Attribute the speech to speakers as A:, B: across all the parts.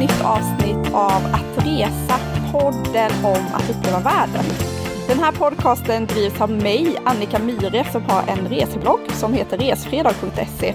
A: nytt avsnitt av Att resa, podden om att uppleva världen. Den här podcasten drivs av mig, Annika Myhre, som har en reseblogg som heter resfredag.se.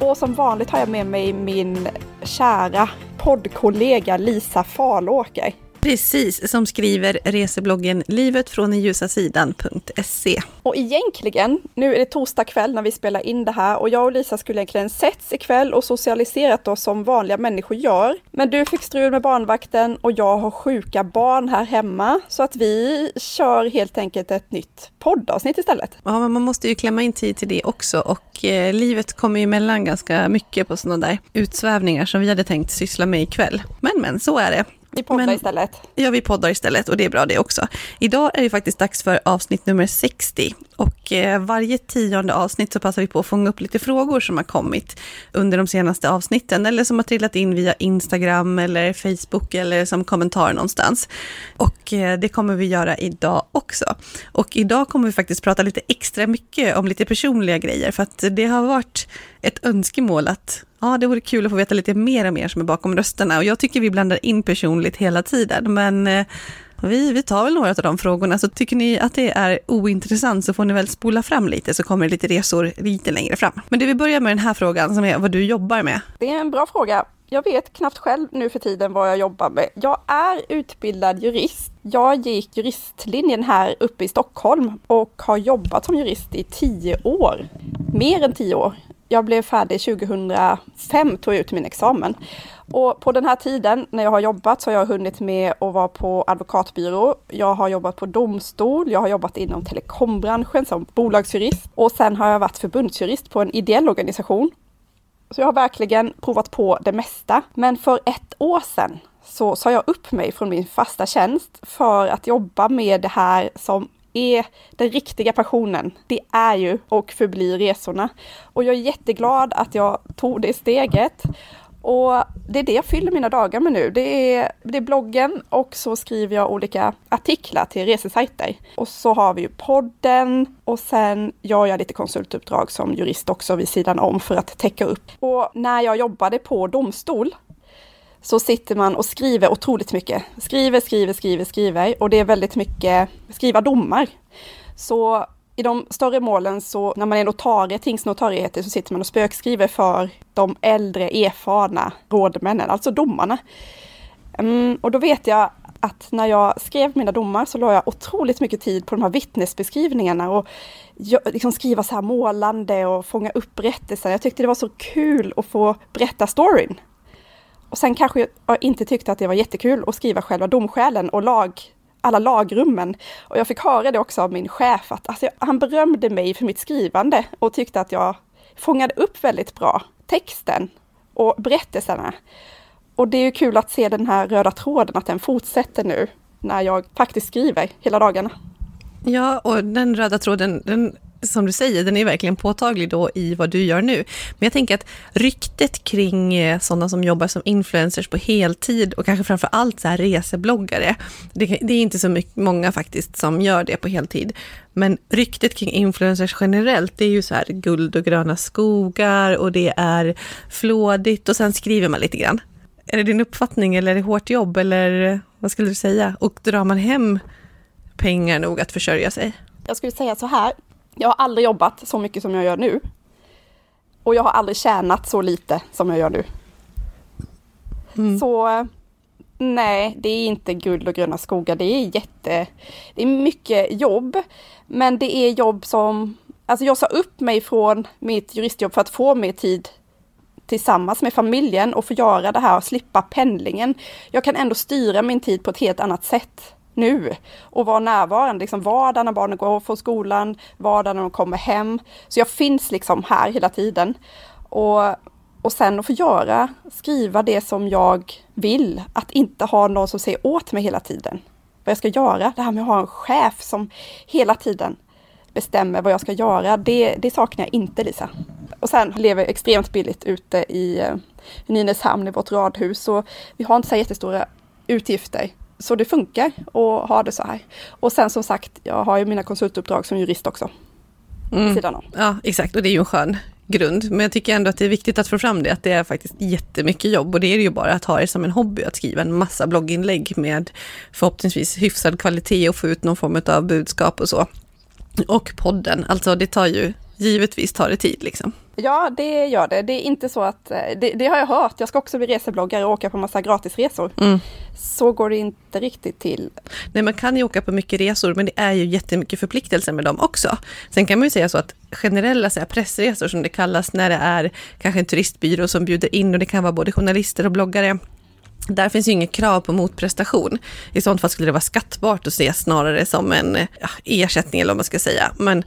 A: Och som vanligt har jag med mig min kära poddkollega Lisa Falåker.
B: Precis, som skriver resebloggen livet från den ljusa sidan.se.
A: Och egentligen, nu är det torsdag kväll när vi spelar in det här och jag och Lisa skulle egentligen setts ikväll och socialiserat oss som vanliga människor gör. Men du fick strul med barnvakten och jag har sjuka barn här hemma så att vi kör helt enkelt ett nytt poddavsnitt istället.
B: Ja, men man måste ju klämma in tid till det också och eh, livet kommer ju emellan ganska mycket på sådana där utsvävningar som vi hade tänkt syssla med ikväll. Men men, så är det.
A: Vi poddar Men, istället.
B: Ja, vi poddar istället och det är bra det också. Idag är det faktiskt dags för avsnitt nummer 60 och eh, varje tionde avsnitt så passar vi på att fånga upp lite frågor som har kommit under de senaste avsnitten eller som har trillat in via Instagram eller Facebook eller som kommentar någonstans. Och eh, det kommer vi göra idag också. Och idag kommer vi faktiskt prata lite extra mycket om lite personliga grejer för att det har varit ett önskemål att ja, det vore kul att få veta lite mer om er som är bakom rösterna. Och jag tycker vi blandar in personligt hela tiden, men eh, vi, vi tar väl några av de frågorna. Så tycker ni att det är ointressant så får ni väl spola fram lite så kommer det lite resor lite längre fram. Men det vi börjar med den här frågan som är vad du jobbar med.
A: Det är en bra fråga. Jag vet knappt själv nu för tiden vad jag jobbar med. Jag är utbildad jurist. Jag gick juristlinjen här uppe i Stockholm och har jobbat som jurist i tio år. Mer än tio år jag blev färdig 2005, tog jag ut min examen. Och på den här tiden när jag har jobbat så har jag hunnit med att vara på advokatbyrå. Jag har jobbat på domstol, jag har jobbat inom telekombranschen som bolagsjurist och sen har jag varit förbundsjurist på en ideell organisation. Så jag har verkligen provat på det mesta. Men för ett år sedan så sa jag upp mig från min fasta tjänst för att jobba med det här som är den riktiga passionen. Det är ju och förblir resorna. Och jag är jätteglad att jag tog det steget. Och det är det jag fyller mina dagar med nu. Det är, det är bloggen och så skriver jag olika artiklar till resesajter. Och så har vi ju podden och sen gör jag lite konsultuppdrag som jurist också vid sidan om för att täcka upp. Och när jag jobbade på domstol så sitter man och skriver otroligt mycket. Skriver, skriver, skriver, skriver och det är väldigt mycket skriva domar. Så i de större målen så när man är notarie, tingsnotarie så sitter man och spökskriver för de äldre erfarna rådmännen, alltså domarna. Mm, och då vet jag att när jag skrev mina domar så la jag otroligt mycket tid på de här vittnesbeskrivningarna och liksom skriva så här målande och fånga upp berättelser. Jag tyckte det var så kul att få berätta storyn. Och sen kanske jag inte tyckte att det var jättekul att skriva själva domskälen och lag, alla lagrummen. Och jag fick höra det också av min chef, att alltså, han berömde mig för mitt skrivande och tyckte att jag fångade upp väldigt bra texten och berättelserna. Och det är ju kul att se den här röda tråden, att den fortsätter nu när jag faktiskt skriver hela dagarna.
B: Ja, och den röda tråden, den som du säger, den är verkligen påtaglig då i vad du gör nu. Men jag tänker att ryktet kring eh, sådana som jobbar som influencers på heltid och kanske framför allt så här resebloggare, det, det är inte så mycket, många faktiskt som gör det på heltid. Men ryktet kring influencers generellt, det är ju så här guld och gröna skogar och det är flådigt och sen skriver man lite grann. Är det din uppfattning eller är det hårt jobb eller vad skulle du säga? Och drar man hem pengar nog att försörja sig?
A: Jag skulle säga så här, jag har aldrig jobbat så mycket som jag gör nu. Och jag har aldrig tjänat så lite som jag gör nu. Mm. Så nej, det är inte guld och gröna skogar. Det är jätte... Det är mycket jobb. Men det är jobb som... Alltså jag sa upp mig från mitt juristjobb för att få mer tid tillsammans med familjen och få göra det här och slippa pendlingen. Jag kan ändå styra min tid på ett helt annat sätt nu och vara närvarande, liksom vardag när barnen går från skolan, vardag när de kommer hem. Så jag finns liksom här hela tiden. Och, och sen att få göra, skriva det som jag vill, att inte ha någon som säger åt mig hela tiden vad jag ska göra. Det här med att ha en chef som hela tiden bestämmer vad jag ska göra, det, det saknar jag inte Lisa. Och sen lever jag extremt billigt ute i eh, Nynäshamn i vårt radhus, så vi har inte så jättestora utgifter så det funkar att ha det så här. Och sen som sagt, jag har ju mina konsultuppdrag som jurist också. Mm. Sidan om.
B: Ja, exakt. Och det är ju en skön grund. Men jag tycker ändå att det är viktigt att få fram det, att det är faktiskt jättemycket jobb. Och det är det ju bara att ha det som en hobby, att skriva en massa blogginlägg med förhoppningsvis hyfsad kvalitet och få ut någon form av budskap och så. Och podden, alltså det tar ju, givetvis tar det tid liksom.
A: Ja, det gör det. Det är inte så att, eh, det, det har jag hört, jag ska också bli resebloggare och åka på massa gratisresor. Mm. Så går det inte riktigt till.
B: Nej, man kan ju åka på mycket resor, men det är ju jättemycket förpliktelser med dem också. Sen kan man ju säga så att generella så här, pressresor som det kallas, när det är kanske en turistbyrå som bjuder in och det kan vara både journalister och bloggare, där finns ju inget krav på motprestation. I sånt fall skulle det vara skattbart att se snarare som en ja, ersättning eller vad man ska säga. Men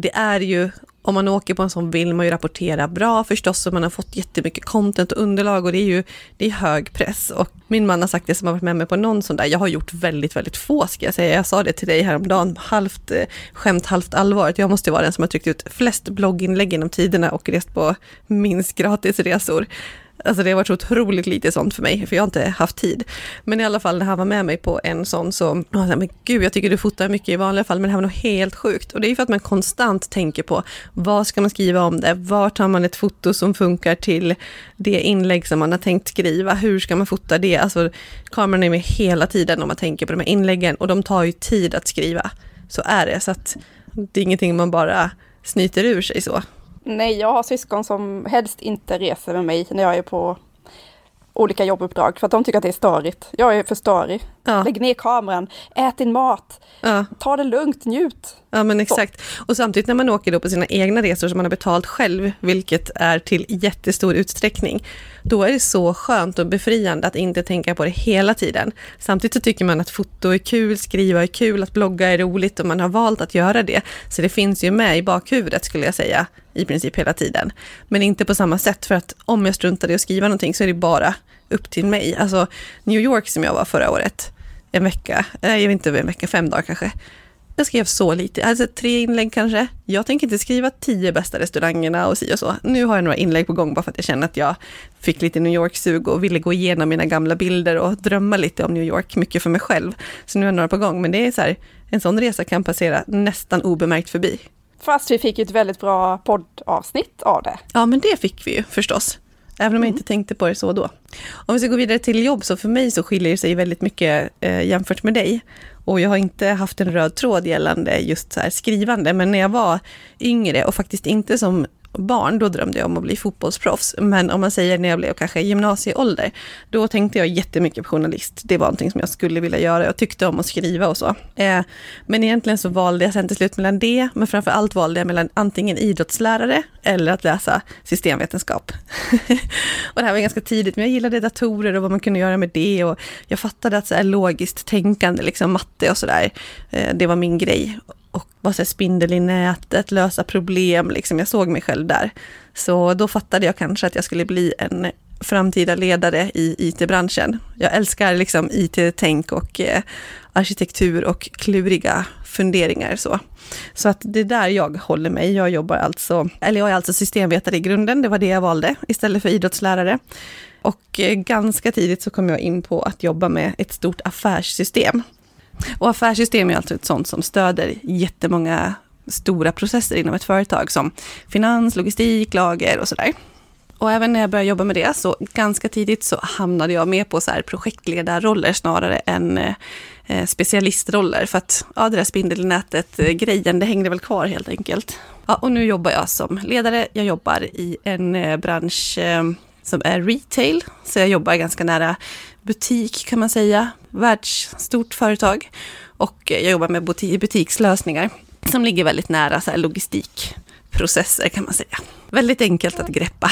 B: det är ju, om man åker på en sån vill man ju rapportera bra förstås, och man har fått jättemycket content och underlag och det är ju det är hög press. Och min man har sagt det som har varit med mig på någon sån där, jag har gjort väldigt, väldigt få ska jag säga. Jag sa det till dig häromdagen, halvt eh, skämt, halvt allvar. Jag måste vara den som har tryckt ut flest blogginlägg genom tiderna och rest på minst gratisresor. Alltså det har varit så otroligt lite sånt för mig, för jag har inte haft tid. Men i alla fall när han var med mig på en sån så, jag sa, men gud jag tycker du fotar mycket i vanliga fall, men det här var nog helt sjukt. Och det är för att man konstant tänker på, vad ska man skriva om det? Var tar man ett foto som funkar till det inlägg som man har tänkt skriva? Hur ska man fota det? Alltså kameran är med hela tiden om man tänker på de här inläggen och de tar ju tid att skriva. Så är det, så att det är ingenting man bara snyter ur sig så.
A: Nej, jag har syskon som helst inte reser med mig när jag är på olika jobbuppdrag för att de tycker att det är störigt. Jag är för störig. Ja. Lägg ner kameran, ät din mat, ja. ta det lugnt, njut.
B: Ja men exakt. Och samtidigt när man åker då på sina egna resor som man har betalt själv, vilket är till jättestor utsträckning, då är det så skönt och befriande att inte tänka på det hela tiden. Samtidigt så tycker man att foto är kul, skriva är kul, att blogga är roligt och man har valt att göra det. Så det finns ju med i bakhuvudet skulle jag säga, i princip hela tiden. Men inte på samma sätt, för att om jag struntade i att skriva någonting så är det bara upp till mig. Alltså New York som jag var förra året, en vecka, jag vet inte, en vecka, fem dagar kanske. Jag skrev så lite, alltså tre inlägg kanske. Jag tänker inte skriva tio bästa restaurangerna och si och så. Nu har jag några inlägg på gång bara för att jag känner att jag fick lite New York-sug och ville gå igenom mina gamla bilder och drömma lite om New York, mycket för mig själv. Så nu har jag några på gång, men det är så här, en sån resa kan passera nästan obemärkt förbi.
A: Fast vi fick ett väldigt bra poddavsnitt av det.
B: Ja, men det fick vi ju förstås. Även om jag mm. inte tänkte på det så då. Om vi ska gå vidare till jobb, så för mig så skiljer det sig väldigt mycket eh, jämfört med dig. Och jag har inte haft en röd tråd gällande just så skrivande, men när jag var yngre och faktiskt inte som barn, då drömde jag om att bli fotbollsproffs. Men om man säger när jag blev kanske gymnasieålder, då tänkte jag jättemycket på journalist. Det var någonting som jag skulle vilja göra. Jag tyckte om att skriva och så. Eh, men egentligen så valde jag sen till slut mellan det, men framför allt valde jag mellan antingen idrottslärare eller att läsa systemvetenskap. och det här var ganska tidigt, men jag gillade datorer och vad man kunde göra med det. Och jag fattade att så här logiskt tänkande, liksom matte och sådär, eh, det var min grej och vara så spindel i nätet, lösa problem, liksom. jag såg mig själv där. Så då fattade jag kanske att jag skulle bli en framtida ledare i IT-branschen. Jag älskar liksom IT-tänk och eh, arkitektur och kluriga funderingar. Så. så att det är där jag håller mig. Jag jobbar alltså, eller jag är alltså systemvetare i grunden, det var det jag valde, istället för idrottslärare. Och eh, ganska tidigt så kom jag in på att jobba med ett stort affärssystem. Och affärssystem är alltså ett sånt som stöder jättemånga stora processer inom ett företag som finans, logistik, lager och sådär. Och även när jag började jobba med det så ganska tidigt så hamnade jag med på så här projektledarroller snarare än eh, specialistroller. För att ja, det där spindelnätet-grejen, eh, det hängde väl kvar helt enkelt. Ja, och nu jobbar jag som ledare. Jag jobbar i en eh, bransch eh, som är retail, så jag jobbar ganska nära butik kan man säga, världsstort företag. Och eh, jag jobbar med butikslösningar som ligger väldigt nära så logistikprocesser kan man säga. Väldigt enkelt att greppa.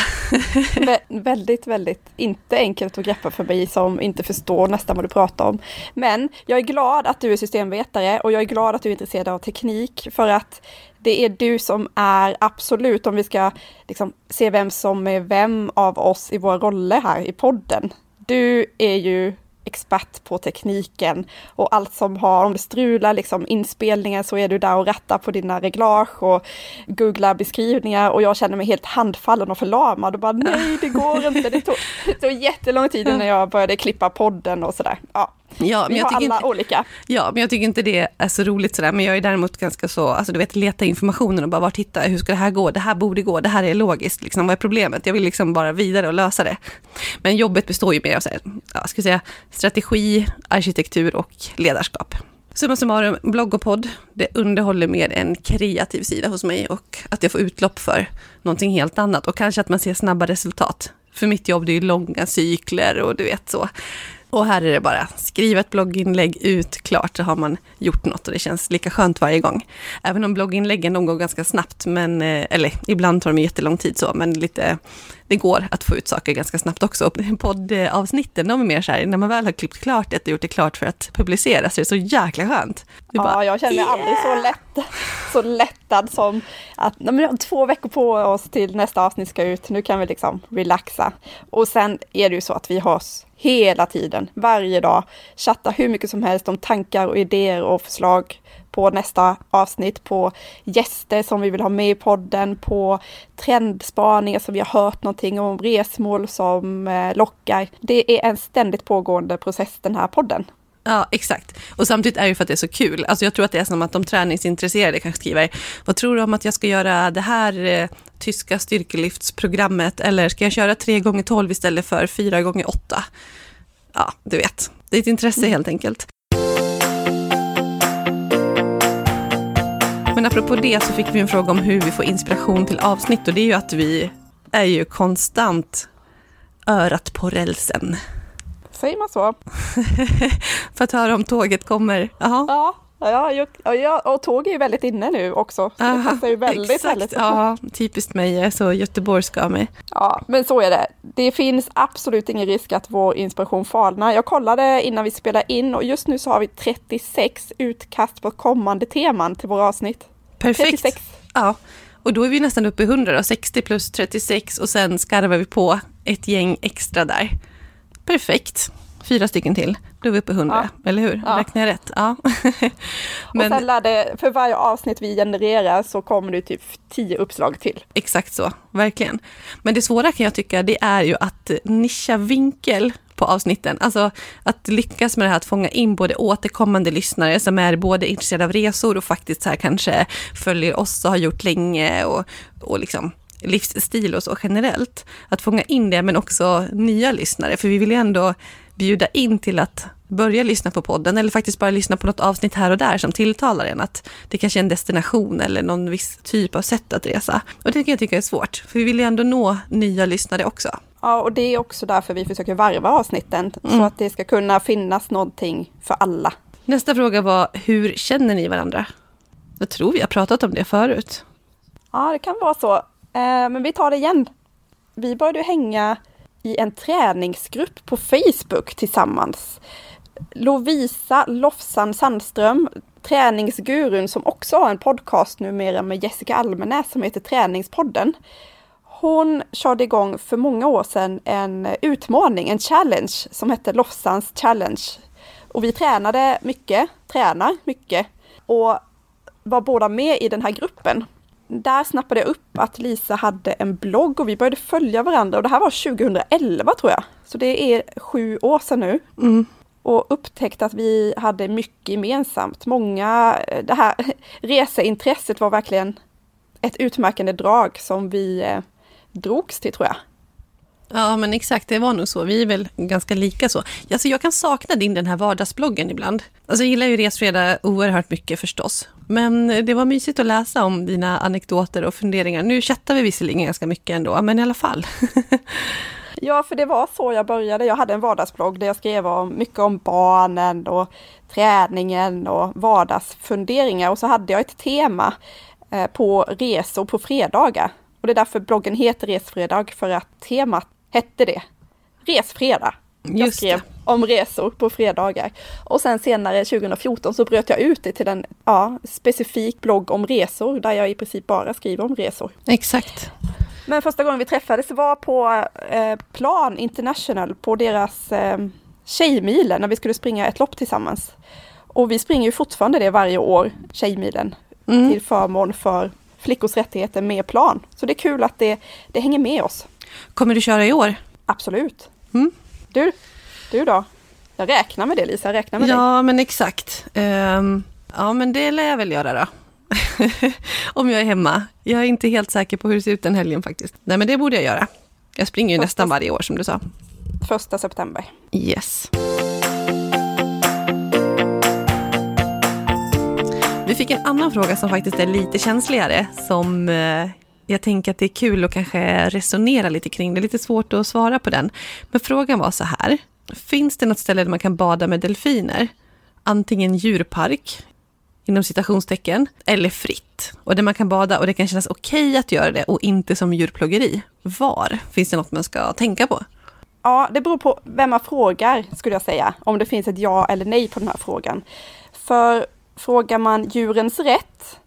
A: Vä väldigt, väldigt inte enkelt att greppa för mig som inte förstår nästan vad du pratar om. Men jag är glad att du är systemvetare och jag är glad att du är intresserad av teknik för att det är du som är absolut, om vi ska liksom se vem som är vem av oss i våra roller här i podden. Du är ju expert på tekniken och allt som har, om det strular liksom inspelningar så är du där och rattar på dina reglage och googlar beskrivningar och jag känner mig helt handfallen och förlamad och bara nej det går inte, det tog, det tog jättelång tid innan jag började klippa podden och sådär. Ja.
B: Ja, men
A: Vi
B: jag
A: har alla
B: inte,
A: olika.
B: ja, men jag tycker inte det är så roligt sådär. Men jag är däremot ganska så, alltså du vet, leta informationen och bara vart hitta, hur ska det här gå? Det här borde gå, det här är logiskt, liksom, vad är problemet? Jag vill liksom bara vidare och lösa det. Men jobbet består ju mer av så här, ja, ska säga, strategi, arkitektur och ledarskap. Summa summarum, blogg och podd, det underhåller mer en kreativ sida hos mig och att jag får utlopp för någonting helt annat och kanske att man ser snabba resultat. För mitt jobb det är ju långa cykler och du vet så. Och här är det bara skriva ett blogginlägg ut, klart så har man gjort något och det känns lika skönt varje gång. Även om blogginläggen de går ganska snabbt, men, eh, eller ibland tar de jättelång tid så, men lite, det går att få ut saker ganska snabbt också. Poddavsnitten, de är mer så här, när man väl har klippt klart det och gjort det klart för att publicera så är det så jäkla skönt.
A: Ja,
B: bara,
A: jag känner mig aldrig så, lätt, så lättad som att nej, men två veckor på oss till nästa avsnitt ska ut. Nu kan vi liksom relaxa. Och sen är det ju så att vi hörs hela tiden, varje dag, chattar hur mycket som helst om tankar och idéer och förslag på nästa avsnitt, på gäster som vi vill ha med i podden, på trendspaningar som vi har hört någonting om, resmål som eh, lockar. Det är en ständigt pågående process den här podden.
B: Ja, exakt. Och samtidigt är det ju för att det är så kul. Alltså jag tror att det är som att de träningsintresserade kanske skriver, vad tror du om att jag ska göra det här eh, tyska styrkelyftsprogrammet, eller ska jag köra 3 gånger 12 istället för 4 gånger 8 Ja, du vet. Det är ett intresse helt enkelt. Men apropå det så fick vi en fråga om hur vi får inspiration till avsnitt och det är ju att vi är ju konstant örat på rälsen.
A: Säger man så?
B: För att höra om tåget kommer. Jaha.
A: Ja, ja, jag, ja, och tåg är ju väldigt inne nu också. Så det
B: Aha,
A: passar ju väldigt,
B: exakt.
A: väldigt.
B: Ja, typiskt mig, jag är så göteborgska av mig.
A: Ja, men så är det. Det finns absolut ingen risk att vår inspiration falnar. Jag kollade innan vi spelade in och just nu så har vi 36 utkast på kommande teman till våra avsnitt.
B: Perfekt.
A: 36.
B: Ja, och då är vi nästan uppe i 100 då, 60 plus 36 och sen skarvar vi på ett gäng extra där. Perfekt. Fyra stycken till, då är vi uppe i 100, eller hur?
A: Ja.
B: Räknar jag rätt? Ja.
A: Och sen lär det, för varje avsnitt vi genererar så kommer det typ 10 uppslag till.
B: Exakt så, verkligen. Men det svåra kan jag tycka, det är ju att nischa vinkel på avsnitten. Alltså att lyckas med det här att fånga in både återkommande lyssnare som är både intresserade av resor och faktiskt så här kanske följer oss och har gjort länge och, och liksom livsstil och så generellt. Att fånga in det men också nya lyssnare, för vi vill ju ändå bjuda in till att börja lyssna på podden eller faktiskt bara lyssna på något avsnitt här och där som tilltalar en. Att det kanske är en destination eller någon viss typ av sätt att resa. Och det kan jag tycka är svårt, för vi vill ju ändå nå nya lyssnare också.
A: Ja, och det är också därför vi försöker varva avsnitten. Så att det ska kunna finnas någonting för alla.
B: Nästa fråga var, hur känner ni varandra? Jag tror vi har pratat om det förut.
A: Ja, det kan vara så. Eh, men vi tar det igen. Vi började hänga i en träningsgrupp på Facebook tillsammans. Lovisa Lofsan Sandström, träningsgurun som också har en podcast numera med Jessica Almenäs som heter Träningspodden. Hon körde igång för många år sedan en utmaning, en challenge som hette Lofsans challenge. Och vi tränade mycket, tränar mycket och var båda med i den här gruppen. Där snappade jag upp att Lisa hade en blogg och vi började följa varandra och det här var 2011 tror jag. Så det är sju år sedan nu. Och upptäckte att vi hade mycket gemensamt. Många, det här reseintresset var verkligen ett utmärkande drag som vi eh, drogs till tror jag.
B: Ja, men exakt, det var nog så. Vi är väl ganska lika så. Alltså, jag kan sakna din den här vardagsbloggen ibland. Alltså, jag gillar ju Resfredag oerhört mycket förstås. Men det var mysigt att läsa om dina anekdoter och funderingar. Nu chattar vi visserligen ganska mycket ändå, men i alla fall.
A: Ja, för det var så jag började. Jag hade en vardagsblogg där jag skrev om, mycket om barnen och träningen och vardagsfunderingar. Och så hade jag ett tema eh, på resor på fredagar. Och det är därför bloggen heter Resfredag, för att temat hette det. Resfredag. Jag skrev om resor på fredagar. Och sen senare 2014 så bröt jag ut det till en ja, specifik blogg om resor där jag i princip bara skriver om resor.
B: Exakt.
A: Men första gången vi träffades var på eh, Plan International på deras eh, Tjejmilen när vi skulle springa ett lopp tillsammans. Och vi springer ju fortfarande det varje år, Tjejmilen,
B: Mm.
A: till förmån för flickors rättigheter med Plan. Så det är kul att det, det hänger med oss.
B: Kommer du köra i år?
A: Absolut.
B: Mm.
A: Du, du då? Jag räknar med det Lisa, jag räknar med
B: ja,
A: dig.
B: men exakt. Um, ja, men det lär jag väl göra då. Om jag är hemma. Jag är inte helt säker på hur det ser ut den helgen faktiskt. Nej, men det borde jag göra. Jag springer ju
A: Första-
B: nästan varje år som du sa.
A: Första september.
B: Yes. Vi fick en annan fråga som faktiskt är lite känsligare, som eh, jag tänker att det är kul att kanske resonera lite kring. Det är lite svårt att svara på den. Men frågan var så här. Finns det något ställe där man kan bada med delfiner? Antingen djurpark, inom citationstecken, eller fritt. Och där man kan bada och det kan kännas okej att göra det och inte som djurplågeri. Var? Finns det något man ska tänka på?
A: Ja, det beror på vem man frågar skulle jag säga. Om det finns ett ja eller nej på den här frågan. För frågar man djurens rätt,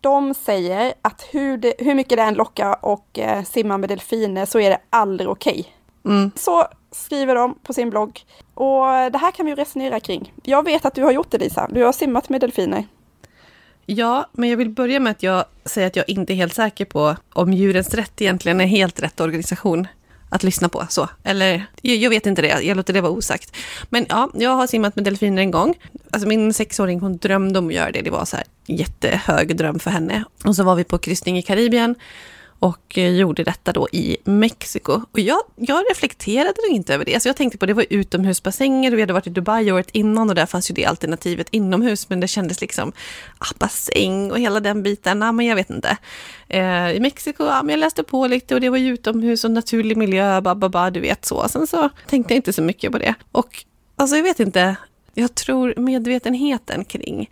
A: de säger att hur, det, hur mycket det än lockar och eh, simma med delfiner så är det aldrig okej.
B: Mm.
A: Så skriver de på sin blogg. Och det här kan vi ju resonera kring. Jag vet att du har gjort det Lisa. Du har simmat med delfiner.
B: Ja, men jag vill börja med att jag säger att jag inte är helt säker på om Djurens Rätt egentligen är helt rätt organisation att lyssna på. Så. Eller, jag, jag vet inte det, jag låter det vara osagt. Men ja, jag har simmat med delfiner en gång. Alltså min sexåring hon drömde om att göra det. Det var så här jättehög dröm för henne. Och så var vi på kryssning i Karibien och eh, gjorde detta då i Mexiko. Och jag, jag reflekterade nog inte över det. så jag tänkte på det var utomhusbassänger och vi hade varit i Dubai året innan och där fanns ju det alternativet inomhus. Men det kändes liksom, ah, bassäng och hela den biten, ah, men jag vet inte. Eh, I Mexiko, ja, ah, men jag läste på lite och det var ju utomhus och naturlig miljö, bababa, du vet så. Sen så tänkte jag inte så mycket på det. Och alltså jag vet inte, jag tror medvetenheten kring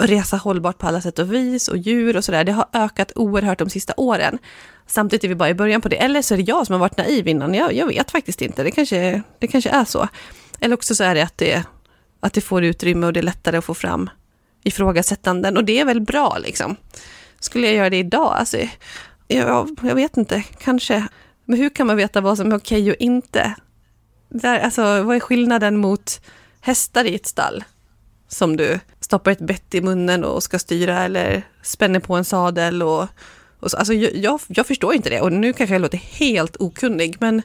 B: resa hållbart på alla sätt och vis och djur och sådär, det har ökat oerhört de sista åren. Samtidigt är vi bara i början på det. Eller så är det jag som har varit naiv innan. Jag, jag vet faktiskt inte. Det kanske, det kanske är så. Eller också så är det att, det att det får utrymme och det är lättare att få fram ifrågasättanden. Och det är väl bra liksom. Skulle jag göra det idag? Alltså, jag, jag vet inte, kanske. Men hur kan man veta vad som är okej och inte? Där, alltså, vad är skillnaden mot hästar i ett stall? Som du stoppar ett bett i munnen och ska styra eller spänner på en sadel. Och, och så. Alltså, jag, jag förstår inte det och nu kanske jag låter helt okunnig. Men,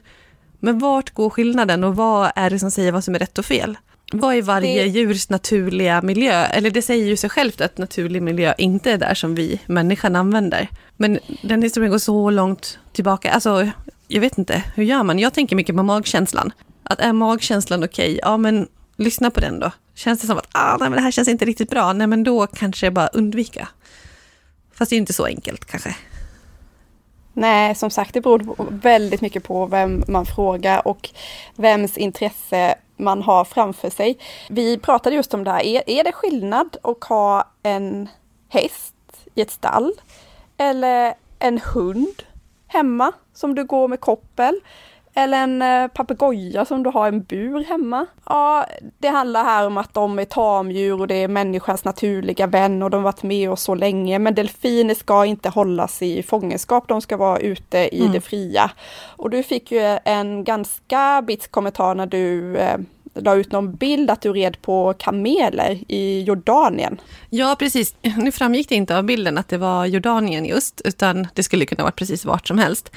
B: men vart går skillnaden och vad är det som säger vad som är rätt och fel? Vad är varje
A: Det-
B: djurs naturliga miljö? Eller det säger ju sig självt att naturlig miljö inte är där som vi människan använder. Men den historien går så långt tillbaka. Alltså, jag vet inte, hur gör man? Jag tänker mycket på magkänslan. Att är magkänslan okej, ja men lyssna på den då. Känns det som att ah, nej, men det här känns inte riktigt bra, nej men då kanske bara undvika. Fast det är inte så enkelt kanske.
A: Nej, som sagt, det beror väldigt mycket på vem man frågar och vems intresse man har framför sig. Vi pratade just om det här, är, är det skillnad att ha en häst i ett stall eller en hund hemma som du går med koppel? Eller en eh, papegoja som du har en bur hemma. Ja, det handlar här om att de är tamdjur och det är människans naturliga vän och de har varit med oss så länge. Men delfiner ska inte hållas i fångenskap, de ska vara ute i
B: Mm.
A: det fria. Och du fick ju en ganska bits kommentar när du eh, la ut någon bild att du red på kameler i Jordanien.
B: Ja, precis. Nu framgick det inte av bilden att det var Jordanien just, utan det skulle kunna vara precis vart som helst.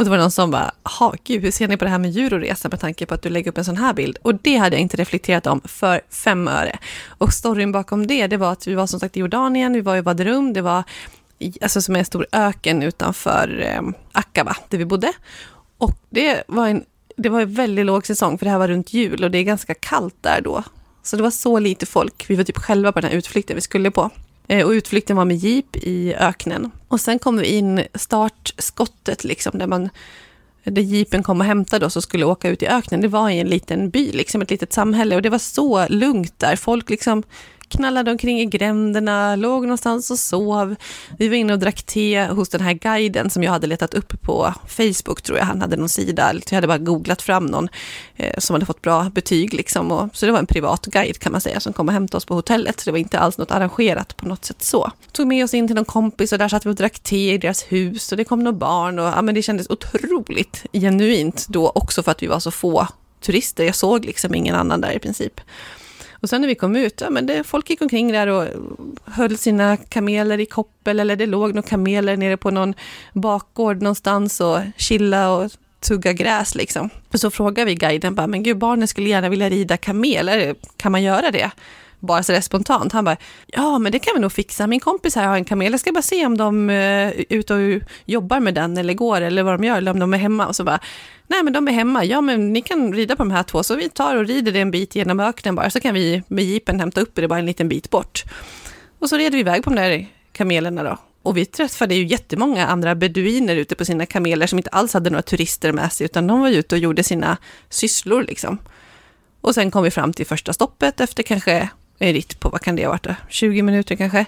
B: Och det var någon som bara, ha gud, hur ser ni på det här med djur och resa med tanke på att du lägger upp en sån här bild? Och det hade jag inte reflekterat om för fem öre. Och storyn bakom det, det var att vi var som sagt i Jordanien, vi var i Badrum, det var alltså som är en stor öken utanför eh, Akaba, där vi bodde. Och det var en det var en väldigt låg säsong, för det här var runt jul och det är ganska kallt där då. Så det var så lite folk. Vi var typ själva på den här utflykten vi skulle på. Eh, och utflykten var med jeep i öknen. Och sen kom vi in startskottet, liksom, där man där jeepen kom och hämtade oss och skulle åka ut i öknen. Det var i en liten by, liksom ett litet samhälle. Och det var så lugnt där. Folk liksom knallade omkring i gränderna, låg någonstans och sov. Vi var inne och drack te hos den här guiden som jag hade letat upp på Facebook, tror jag. Han hade någon sida, jag hade bara googlat fram någon eh, som hade fått bra betyg. Liksom. Och, så det var en privat guide kan man säga, som kom och hämtade oss på hotellet. Så det var inte alls något arrangerat på något sätt så. Tog med oss in till någon kompis och där satt vi och drack te i deras hus och det kom några barn och ja, men det kändes otroligt genuint då också för att vi var så få turister. Jag såg liksom ingen annan där i princip. Och sen när vi kom ut, ja, men det, folk gick omkring där och höll sina kameler i koppel eller det låg några kameler nere på någon bakgård någonstans och chilla och tugga gräs liksom. Och så frågade vi guiden bara, men gud barnen skulle gärna vilja rida kamel, kan man göra det? Bara sådär spontant. Han bara, ja men det kan vi nog fixa. Min kompis här har en kamel, jag ska bara se om de eh, är ute och jobbar med den eller går eller vad de gör, eller om de är hemma. Och så bara, nej men de är hemma, ja men ni kan rida på de här två, så vi tar och rider det en bit genom öknen bara, så kan vi med jeepen hämta upp det bara en liten bit bort. Och så red vi iväg på de där kamelerna då. Och vi träffade ju jättemånga andra beduiner ute på sina kameler som inte alls hade några turister med sig, utan de var ute och gjorde sina sysslor liksom. Och sen kom vi fram till första stoppet efter kanske en ritt på, vad kan det ha varit, 20 minuter kanske.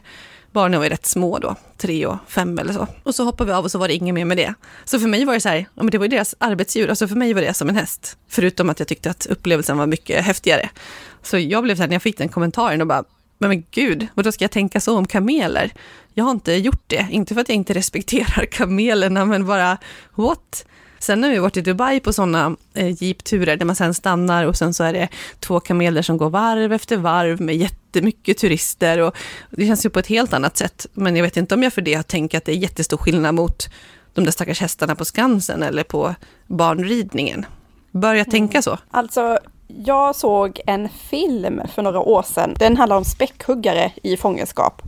B: Barnen var ju rätt små då, tre och fem eller så. Och så hoppade vi av och så var det inget mer med det. Så för mig var det så här, ja, men det var ju deras arbetsdjur, alltså för mig var det som en häst. Förutom att jag tyckte att upplevelsen var mycket häftigare. Så jag blev så här, när jag fick den kommentaren, och bara, men, men gud, vad då ska jag tänka så om kameler? Jag har inte gjort det, inte för att jag inte respekterar kamelerna, men bara what? Sen har vi varit i Dubai på sådana eh, jeepturer där man sen stannar och sen så är det två kameler som går varv efter varv med jättemycket turister och det känns ju på ett helt annat sätt. Men jag vet inte om jag för det har tänkt att det är jättestor skillnad mot de där stackars hästarna på Skansen eller på barnridningen. Bör jag tänka
A: mm.
B: så?
A: Alltså, jag såg en film för några år sedan. Den handlar om späckhuggare i fångenskap.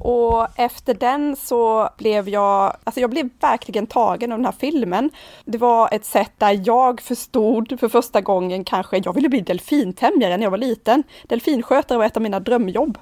A: Och efter den så blev jag, alltså jag blev verkligen tagen av den här filmen. Det var ett sätt där jag förstod för första gången kanske, jag ville bli delfintämjare när jag var liten. Delfinskötare var ett av mina drömjobb.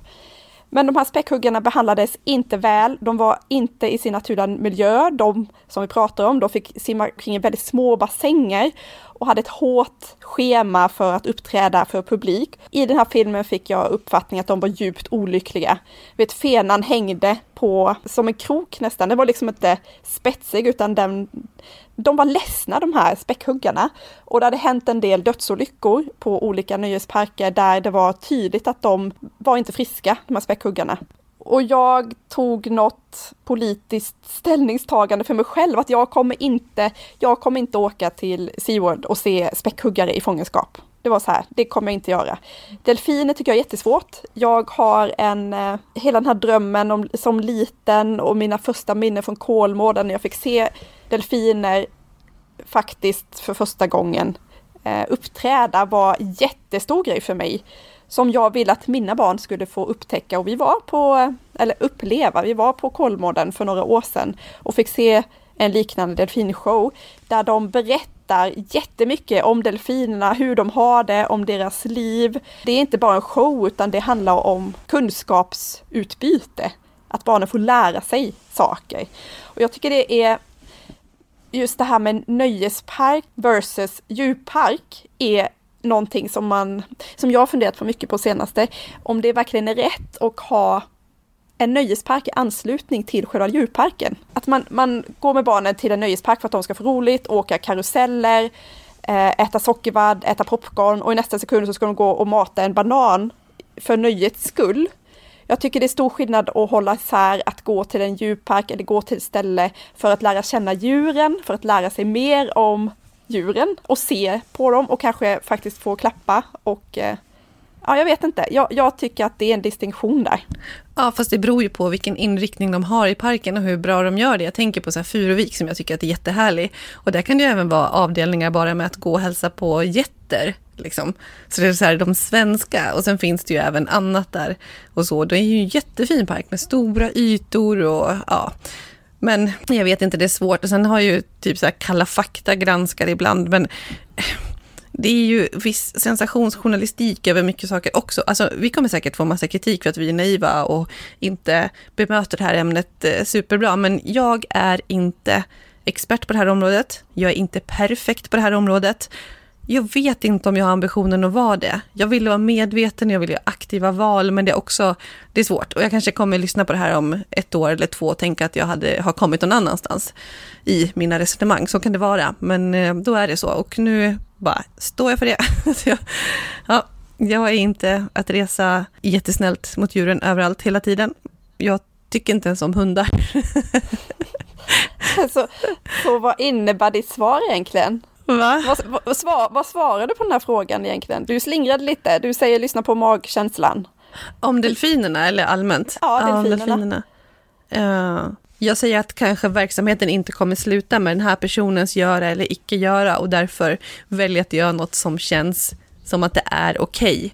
A: Men de här späckhuggarna behandlades inte väl. De var inte i sin naturliga miljö. De som vi pratar om, de fick simma kring väldigt små bassänger och hade ett hårt schema för att uppträda för publik. I den här filmen fick jag uppfattningen att de var djupt olyckliga. Vet, fenan hängde på som en krok nästan. den var liksom inte spetsig utan den, de var ledsna de här späckhuggarna. Och det hade hänt en del dödsolyckor på olika nöjesparker där det var tydligt att de var inte friska, de här späckhuggarna. Och jag tog något politiskt ställningstagande för mig själv att jag kommer inte, jag kommer inte åka till SeaWorld och se späckhuggare i fångenskap. Det var så här, det kommer jag inte göra. Delfiner tycker jag är jättesvårt. Jag har en, eh, hela den här drömmen om, som liten och mina första minnen från Kolmården när jag fick se delfiner faktiskt för första gången eh, uppträda var jättestor grej för mig som jag ville att mina barn skulle få upptäcka. Och vi var på, eller uppleva, vi var på Kolmården för några år sedan och fick se en liknande delfinshow där de berättar jättemycket om delfinerna, hur de har det, om deras liv. Det är inte bara en show utan det handlar om kunskapsutbyte. Att barnen får lära sig saker. Och jag tycker det är just det här med nöjespark versus djurpark är någonting som man, som jag har funderat på mycket på senaste, om det verkligen är rätt att ha en nöjespark i anslutning till själva djurparken. Att man, man går med barnen till en nöjespark för att de ska få roligt, åka karuseller, eh, äta sockervadd, äta popcorn och i nästa sekund så ska de gå och mata en banan för nöjets skull. Jag tycker det är stor skillnad att hålla isär att gå till en djurpark eller gå till ett ställe för att lära känna djuren, för att lära sig mer om djuren och se på dem och kanske faktiskt få klappa och eh, ja, jag vet inte. Jag, jag, tycker att det är en distinktion där.
B: Ja, fast det beror ju på vilken inriktning de har i parken och hur bra de gör det. Jag tänker på så här Furuvik som jag tycker att är jättehärlig. Och där kan det ju även vara avdelningar bara med att gå och hälsa på getter. Liksom. Så det är så här de svenska och sen finns det ju även annat där och så. Det är ju en jättefin park med stora ytor och ja, men jag vet inte, det är svårt. Och sen har ju typ så här Kalla fakta granskar ibland, men det är ju viss sensationsjournalistik över mycket saker också. Alltså, vi kommer säkert få massa kritik för att vi är naiva och inte bemöter det här ämnet eh, superbra, men jag är inte expert på det här området. Jag är inte perfekt på det här området. Jag vet inte om jag har ambitionen att vara det. Jag vill vara medveten, jag vill göra aktiva val, men det är också det är svårt. Och jag kanske kommer lyssna på det här om ett år eller två och tänka att jag hade, har kommit någon annanstans i mina resonemang. Så kan det vara, men eh, då är det så. Och nu bara står jag för det. ja, jag är inte att resa jättesnällt mot djuren överallt hela tiden. Jag tycker inte ens om hundar.
A: så, alltså, så vad innebär ditt svar egentligen?
B: Va?
A: Vad, vad, svar, vad svarar du på den här frågan egentligen? Du slingrade lite, du säger lyssna på magkänslan.
B: Om delfinerna eller allmänt?
A: Ja, delfinerna. Ja, delfinerna.
B: Uh, Jag säger att kanske verksamheten inte kommer sluta med den här personens göra eller icke göra och därför väljer att göra något som känns som att det är okej. Okay.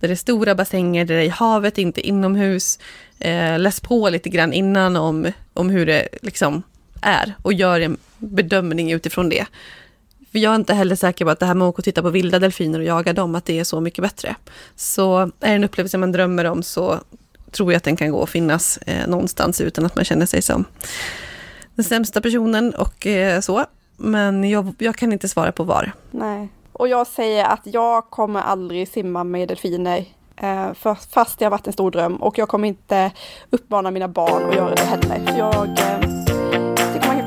B: Där det är stora bassänger, där det är i havet, inte inomhus. Eh, läs på lite grann innan om, om hur det liksom är och gör en bedömning utifrån det. För jag är inte heller säker på att det här med att åka och titta på vilda delfiner och jaga dem, att det är så mycket bättre. Så är det en upplevelse man drömmer om så tror jag att den kan gå att finnas eh, någonstans utan att man känner sig som den sämsta personen och eh, så. Men jag, jag kan inte svara på var.
A: Nej, och jag säger att jag kommer aldrig simma med delfiner eh, för, fast det har varit en stor dröm och jag kommer inte uppmana mina barn att göra det heller. Jag eh,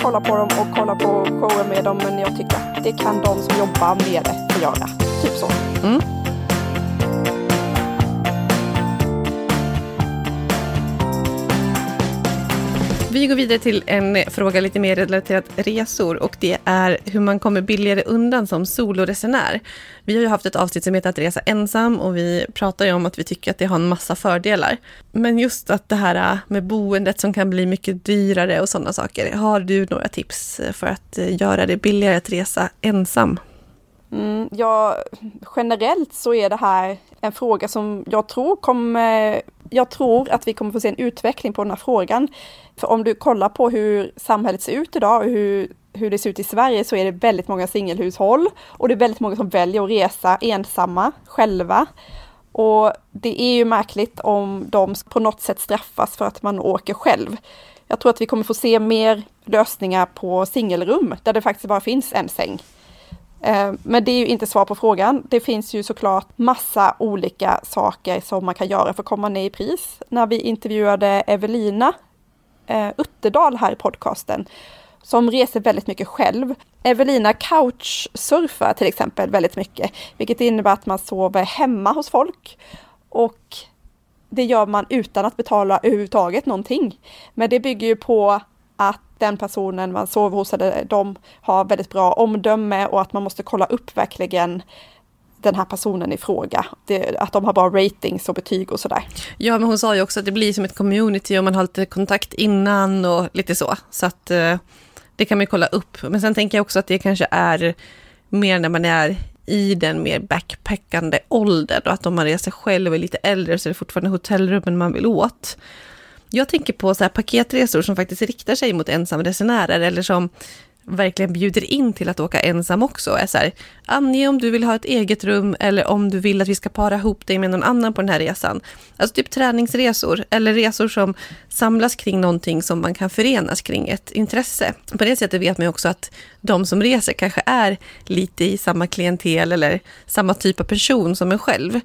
A: kolla på dem och kolla på shower med dem men jag tycker att det kan de som jobbar med det få göra. Typ så. Mm.
B: Vi går vidare till en fråga lite mer relaterat resor och det är hur man kommer billigare undan som soloresenär. Vi har ju haft ett avsnitt som heter att resa ensam och vi pratar ju om att vi tycker att det har en massa fördelar. Men just att det här med boendet som kan bli mycket dyrare och sådana saker. Har du några tips för att göra det billigare att resa ensam?
A: Mm, ja, generellt så är det här en fråga som jag tror kommer jag tror att vi kommer få se en utveckling på den här frågan. För om du kollar på hur samhället ser ut idag och hur, hur det ser ut i Sverige så är det väldigt många singelhushåll och det är väldigt många som väljer att resa ensamma själva. Och det är ju märkligt om de på något sätt straffas för att man åker själv. Jag tror att vi kommer få se mer lösningar på singelrum där det faktiskt bara finns en säng. Eh, men det är ju inte svar på frågan. Det finns ju såklart massa olika saker som man kan göra för att komma ner i pris. När vi intervjuade Evelina eh, Utterdal här i podcasten, som reser väldigt mycket själv. Evelina couchsurfar till exempel väldigt mycket, vilket innebär att man sover hemma hos folk. Och det gör man utan att betala överhuvudtaget någonting. Men det bygger ju på att den personen man sover hos, eller de har väldigt bra omdöme och att man måste kolla upp verkligen den här personen i fråga. Det, att de har bra ratings och betyg och sådär.
B: Ja, men hon sa ju också att det blir som ett community och man har lite kontakt innan och lite så. Så att eh, det kan man ju kolla upp. Men sen tänker jag också att det kanske är mer när man är i den mer backpackande åldern och att om man reser själv och är lite äldre så är det fortfarande hotellrummen man vill åt. Jag tänker på så här paketresor som faktiskt riktar sig mot ensamresenärer eller som verkligen bjuder in till att åka ensam också. Är så här, ange om du vill ha ett eget rum eller om du vill att vi ska para ihop dig med någon annan på den här resan. Alltså typ träningsresor eller resor som samlas kring någonting som man kan förenas kring ett intresse. På det sättet vet man ju också att de som reser kanske är lite i samma klientel eller samma typ av person som en själv.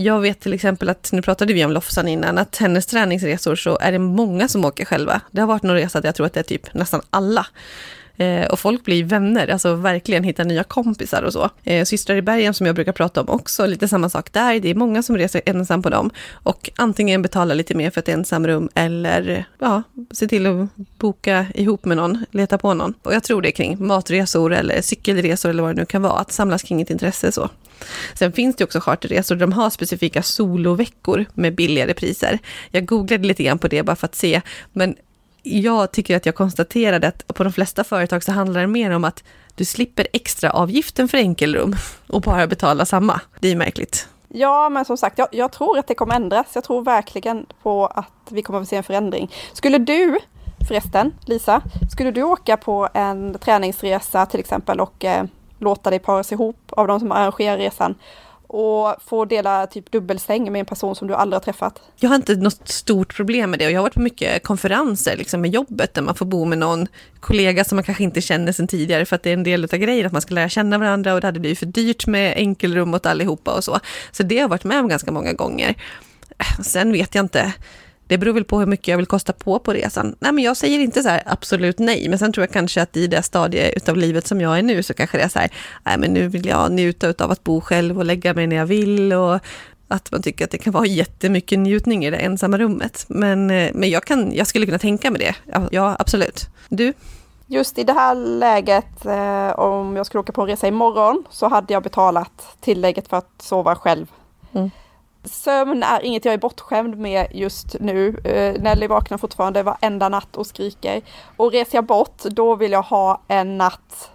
B: Jag vet till exempel att, nu pratade vi om Lofsan innan, att hennes träningsresor så är det många som åker själva. Det har varit någon resa där jag tror att det är typ nästan alla. Eh, och folk blir vänner, alltså verkligen hittar nya kompisar och så. Eh, Systrar i bergen som jag brukar prata om också, lite samma sak där. Det är många som reser ensam på dem. Och antingen betalar lite mer för ett ensamrum eller ja, se till att boka ihop med någon, leta på någon. Och jag tror det är kring matresor eller cykelresor eller vad det nu kan vara, att samlas kring ett intresse så. Sen finns det också charterresor där de har specifika soloveckor med billigare priser. Jag googlade lite grann på det bara för att se, men jag tycker att jag konstaterade att på de flesta företag så handlar det mer om att du slipper extra avgiften för enkelrum och bara betala samma. Det är märkligt.
A: Ja, men som sagt, jag, jag, tror att det kommer ändras. Jag tror verkligen på att vi kommer att se en förändring. Skulle du, förresten, Lisa, skulle du åka på en träningsresa till exempel och eh, låta dig paras ihop av de som arrangerar resan och få dela typ dubbelsäng med en person som du aldrig har träffat?
B: Jag har inte något stort problem med det och jag har varit på mycket konferenser liksom med jobbet där man får bo med någon kollega som man kanske inte känner sedan tidigare för att det är en del av grejen att man ska lära känna varandra och det hade blivit för dyrt med enkelrum åt allihopa och så. Så det har jag varit med om ganska många gånger. Sen vet jag inte det beror väl på hur mycket jag vill kosta på på resan. Nej, men jag säger inte så här absolut nej, men sen tror jag kanske att i det stadie av livet som jag är nu så kanske det är så här, nej men nu vill jag njuta av att bo själv och lägga mig när jag vill och att man tycker att det kan vara jättemycket njutning i det ensamma rummet. Men, eh, men jag, kan, jag skulle kunna tänka mig det. Ja, absolut. Du?
A: Just i det här läget, eh, om jag skulle åka på en resa imorgon, så hade jag betalat tillägget för att sova själv. Mm. Sömn är inget jag är bortskämd med just nu. Eh, Nelly vaknar fortfarande varenda natt och skriker. Och reser jag bort, då vill jag ha en natt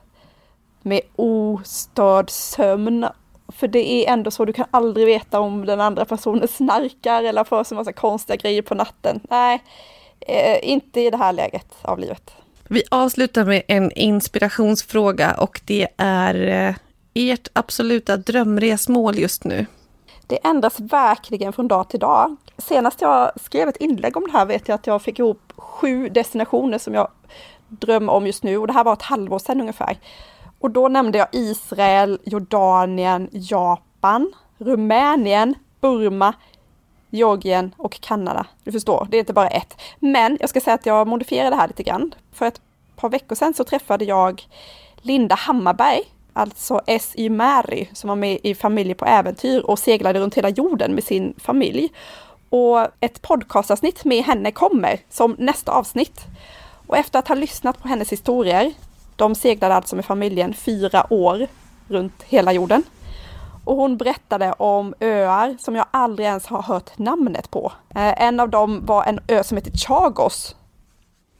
A: med ostörd sömn. För det är ändå så, du kan aldrig veta om den andra personen snarkar eller får sig massa konstiga grejer på natten. Nej, eh, inte i det här läget av livet.
B: Vi avslutar med en inspirationsfråga och det är eh, ert absoluta drömresmål just nu.
A: Det ändras verkligen från dag till dag. Senast jag skrev ett inlägg om det här vet jag att jag fick ihop sju destinationer som jag drömmer om just nu och det här var ett halvår sedan ungefär. Och då nämnde jag Israel, Jordanien, Japan, Rumänien, Burma, Georgien och Kanada. Du förstår, det är inte bara ett. Men jag ska säga att jag modifierade det här lite grann. För ett par veckor sedan så träffade jag Linda Hammarberg alltså S.Y. Mary, som var med i Familjer på äventyr och seglade runt hela jorden med sin familj. Och ett podcastavsnitt med henne kommer som nästa avsnitt. Och efter att ha lyssnat på hennes historier, de seglade alltså med familjen fyra år runt hela jorden. Och hon berättade om öar som jag aldrig ens har hört namnet på. Eh, en av dem var en ö som heter Chagos.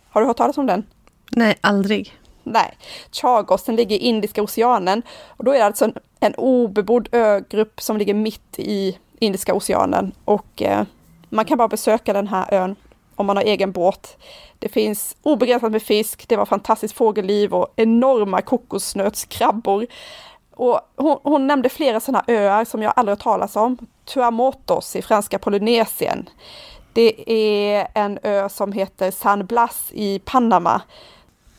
A: Har du hört talas om den?
B: Nej, aldrig.
A: Nej, Chagos, den ligger i Indiska oceanen. Och då är det alltså en, en obebodd ögrupp som ligger mitt i Indiska oceanen. Och eh, man kan bara besöka den här ön om man har egen båt. Det finns obegränsat med fisk, det var fantastiskt fågelliv och enorma kokosnötskrabbor. Och hon, hon nämnde flera sådana öar som jag aldrig hört talas om. Tuamotos i franska Polynesien. Det är en ö som heter San Blas i Panama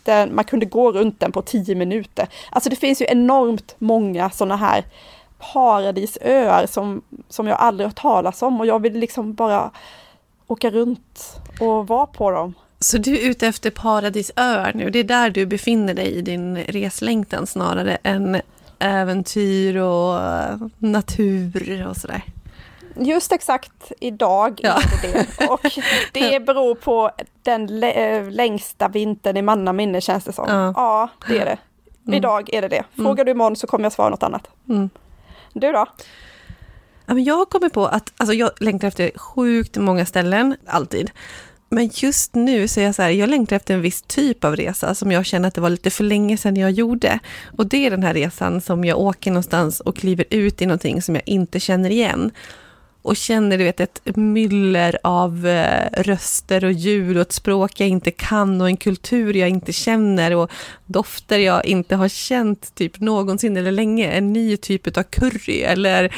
A: den, man kunde gå runt den på tio minuter. Alltså det finns ju enormt många sådana här paradisöar som, som jag aldrig hört talas om och jag vill liksom bara åka runt och vara på dem.
B: Så du är ute efter paradisöar nu? Det är där du befinner dig i din reslängtan snarare än äventyr och eh, natur och sådär?
A: Just exakt idag ja. är det det. Och det beror på den eh, längsta vintern i mannaminne känns det som. Ja, ja det är det. Mm. Idag är det det. Mm. Frågar du imorgon så kommer jag svara något annat. Mm. Du då?
B: jag har kommit på att alltså jag längtar efter sjukt många ställen, alltid. Men just nu så är jag så här, jag längtar efter en viss typ av resa som jag känner att det var lite för länge sedan jag gjorde. Och det är den här resan som jag åker någonstans och kliver ut i någonting som jag inte känner igen och känner du vet, ett myller av eh, röster och ljud och ett språk jag inte kan och en kultur jag inte känner och dofter jag inte har känt typ någonsin eller länge. En ny typ av curry eller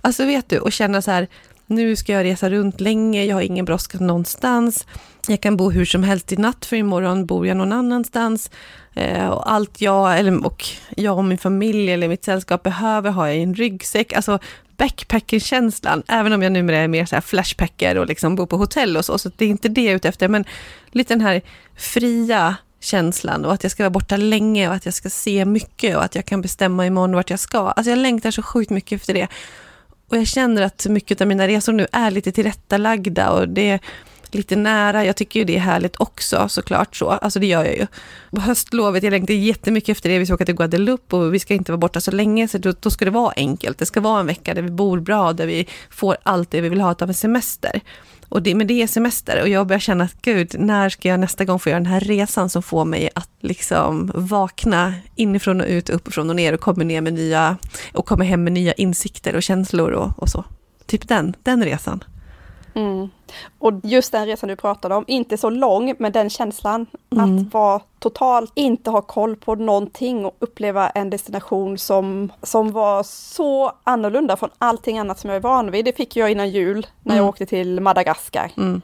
B: alltså vet du och känna så här nu ska jag resa runt länge, jag har ingen brådska någonstans. Jag kan bo hur som helst i natt, för imorgon bor jag någon annanstans. Eh, och allt jag, eller, och jag och min familj eller mitt sällskap behöver har jag i en ryggsäck. Alltså backpacking-känslan, även om jag numera är mer så här flashpacker och liksom bor på hotell och så, så det är inte det jag är ute efter, men lite den här fria känslan och att jag ska vara borta länge och att jag ska se mycket och att jag kan bestämma imorgon vart jag ska. Alltså jag längtar så sjukt mycket efter det. Och jag känner att mycket av mina resor nu är lite tillrättalagda och det är lite nära. Jag tycker ju det är härligt också såklart så. Alltså det gör jag ju. På höstlovet, jag längtar jättemycket efter det. Vi ska åka till Guadeloupe och vi ska inte vara borta så länge. Så då, då ska det vara enkelt. Det ska vara en vecka där vi bor bra, där vi får allt det vi vill ha av en semester. Och det, men det är semester och jag börjar känna att gud, när ska jag nästa gång få göra den här resan som får mig att liksom vakna inifrån och ut, uppifrån och ner och komma ner med nya, och komma hem med nya insikter och känslor och, och så. Typ den, den resan.
A: Mm. Och just den resan du pratade om, inte så lång, men den känslan mm. att vara totalt inte ha koll på någonting och uppleva en destination som, som var så annorlunda från allting annat som jag är van vid. Det fick jag innan jul när mm. jag åkte till Madagaskar. Mm.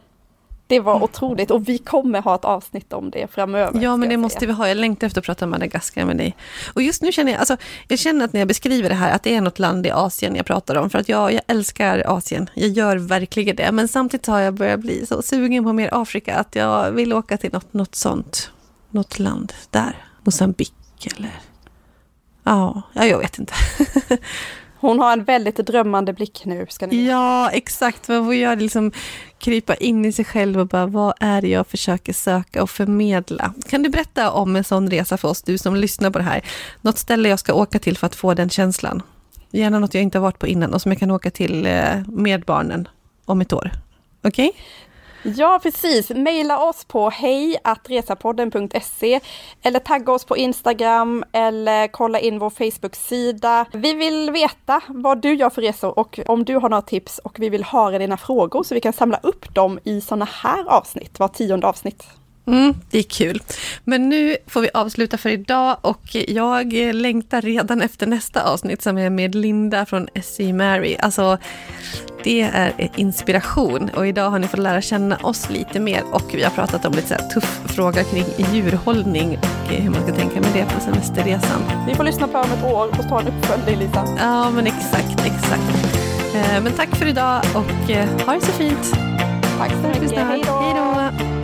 A: Det var otroligt och vi kommer ha ett avsnitt om det framöver.
B: Ja, men det måste vi ha. Jag längtar efter att prata om Madagaskar med dig. Och just nu känner jag, alltså, jag känner att när jag beskriver det här, att det är något land i Asien jag pratar om. För att jag, jag älskar Asien. Jag gör verkligen det. Men samtidigt har jag börjat bli så sugen på mer Afrika, att jag vill åka till något, något sånt. Något land där. Mosambik eller... Ja, jag vet inte.
A: Hon har en väldigt drömmande blick nu. Ska ni
B: ja, exakt. Man får göra liksom, krypa in i sig själv och bara, vad är det jag försöker söka och förmedla? Kan du berätta om en sån resa för oss, du som lyssnar på det här? Något ställe jag ska åka till för att få den känslan? Gärna något jag inte har varit på innan och som jag kan åka till eh, med barnen om ett år. Okej? Okay?
A: Ja, precis. Maila oss på hejatresapodden.se eller tagga oss på Instagram eller kolla in vår Facebook-sida. Vi vill veta vad du gör för resor och om du har några tips och vi vill höra dina frågor så vi kan samla upp dem i sådana här avsnitt, var tionde avsnitt.
B: Mm, det är kul. Men nu får vi avsluta för idag och jag längtar redan efter nästa avsnitt som är med Linda från SC Mary. Alltså, det är inspiration och idag har ni fått lära känna oss lite mer och vi har pratat om lite så tuff fråga kring djurhållning och hur man ska tänka med det på semesterresan.
A: Vi får lyssna på om ett år och ta en uppföljning Lisa.
B: Ja, men exakt, exakt. Eh, men tack för idag och eh, ha det så fint.
A: Tack så mycket. Hej då.